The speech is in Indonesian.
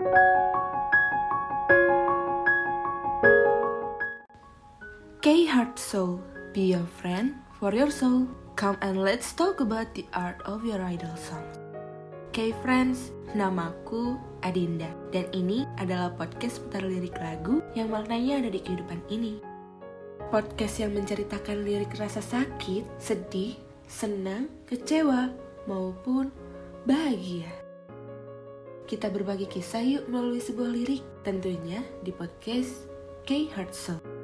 K Heart Soul, be your friend for your soul. Come and let's talk about the art of your idol song. K Friends, namaku Adinda dan ini adalah podcast putar lirik lagu yang maknanya ada di kehidupan ini. Podcast yang menceritakan lirik rasa sakit, sedih, senang, kecewa, maupun bahagia. Kita berbagi kisah yuk melalui sebuah lirik, tentunya di podcast K Heart Soul.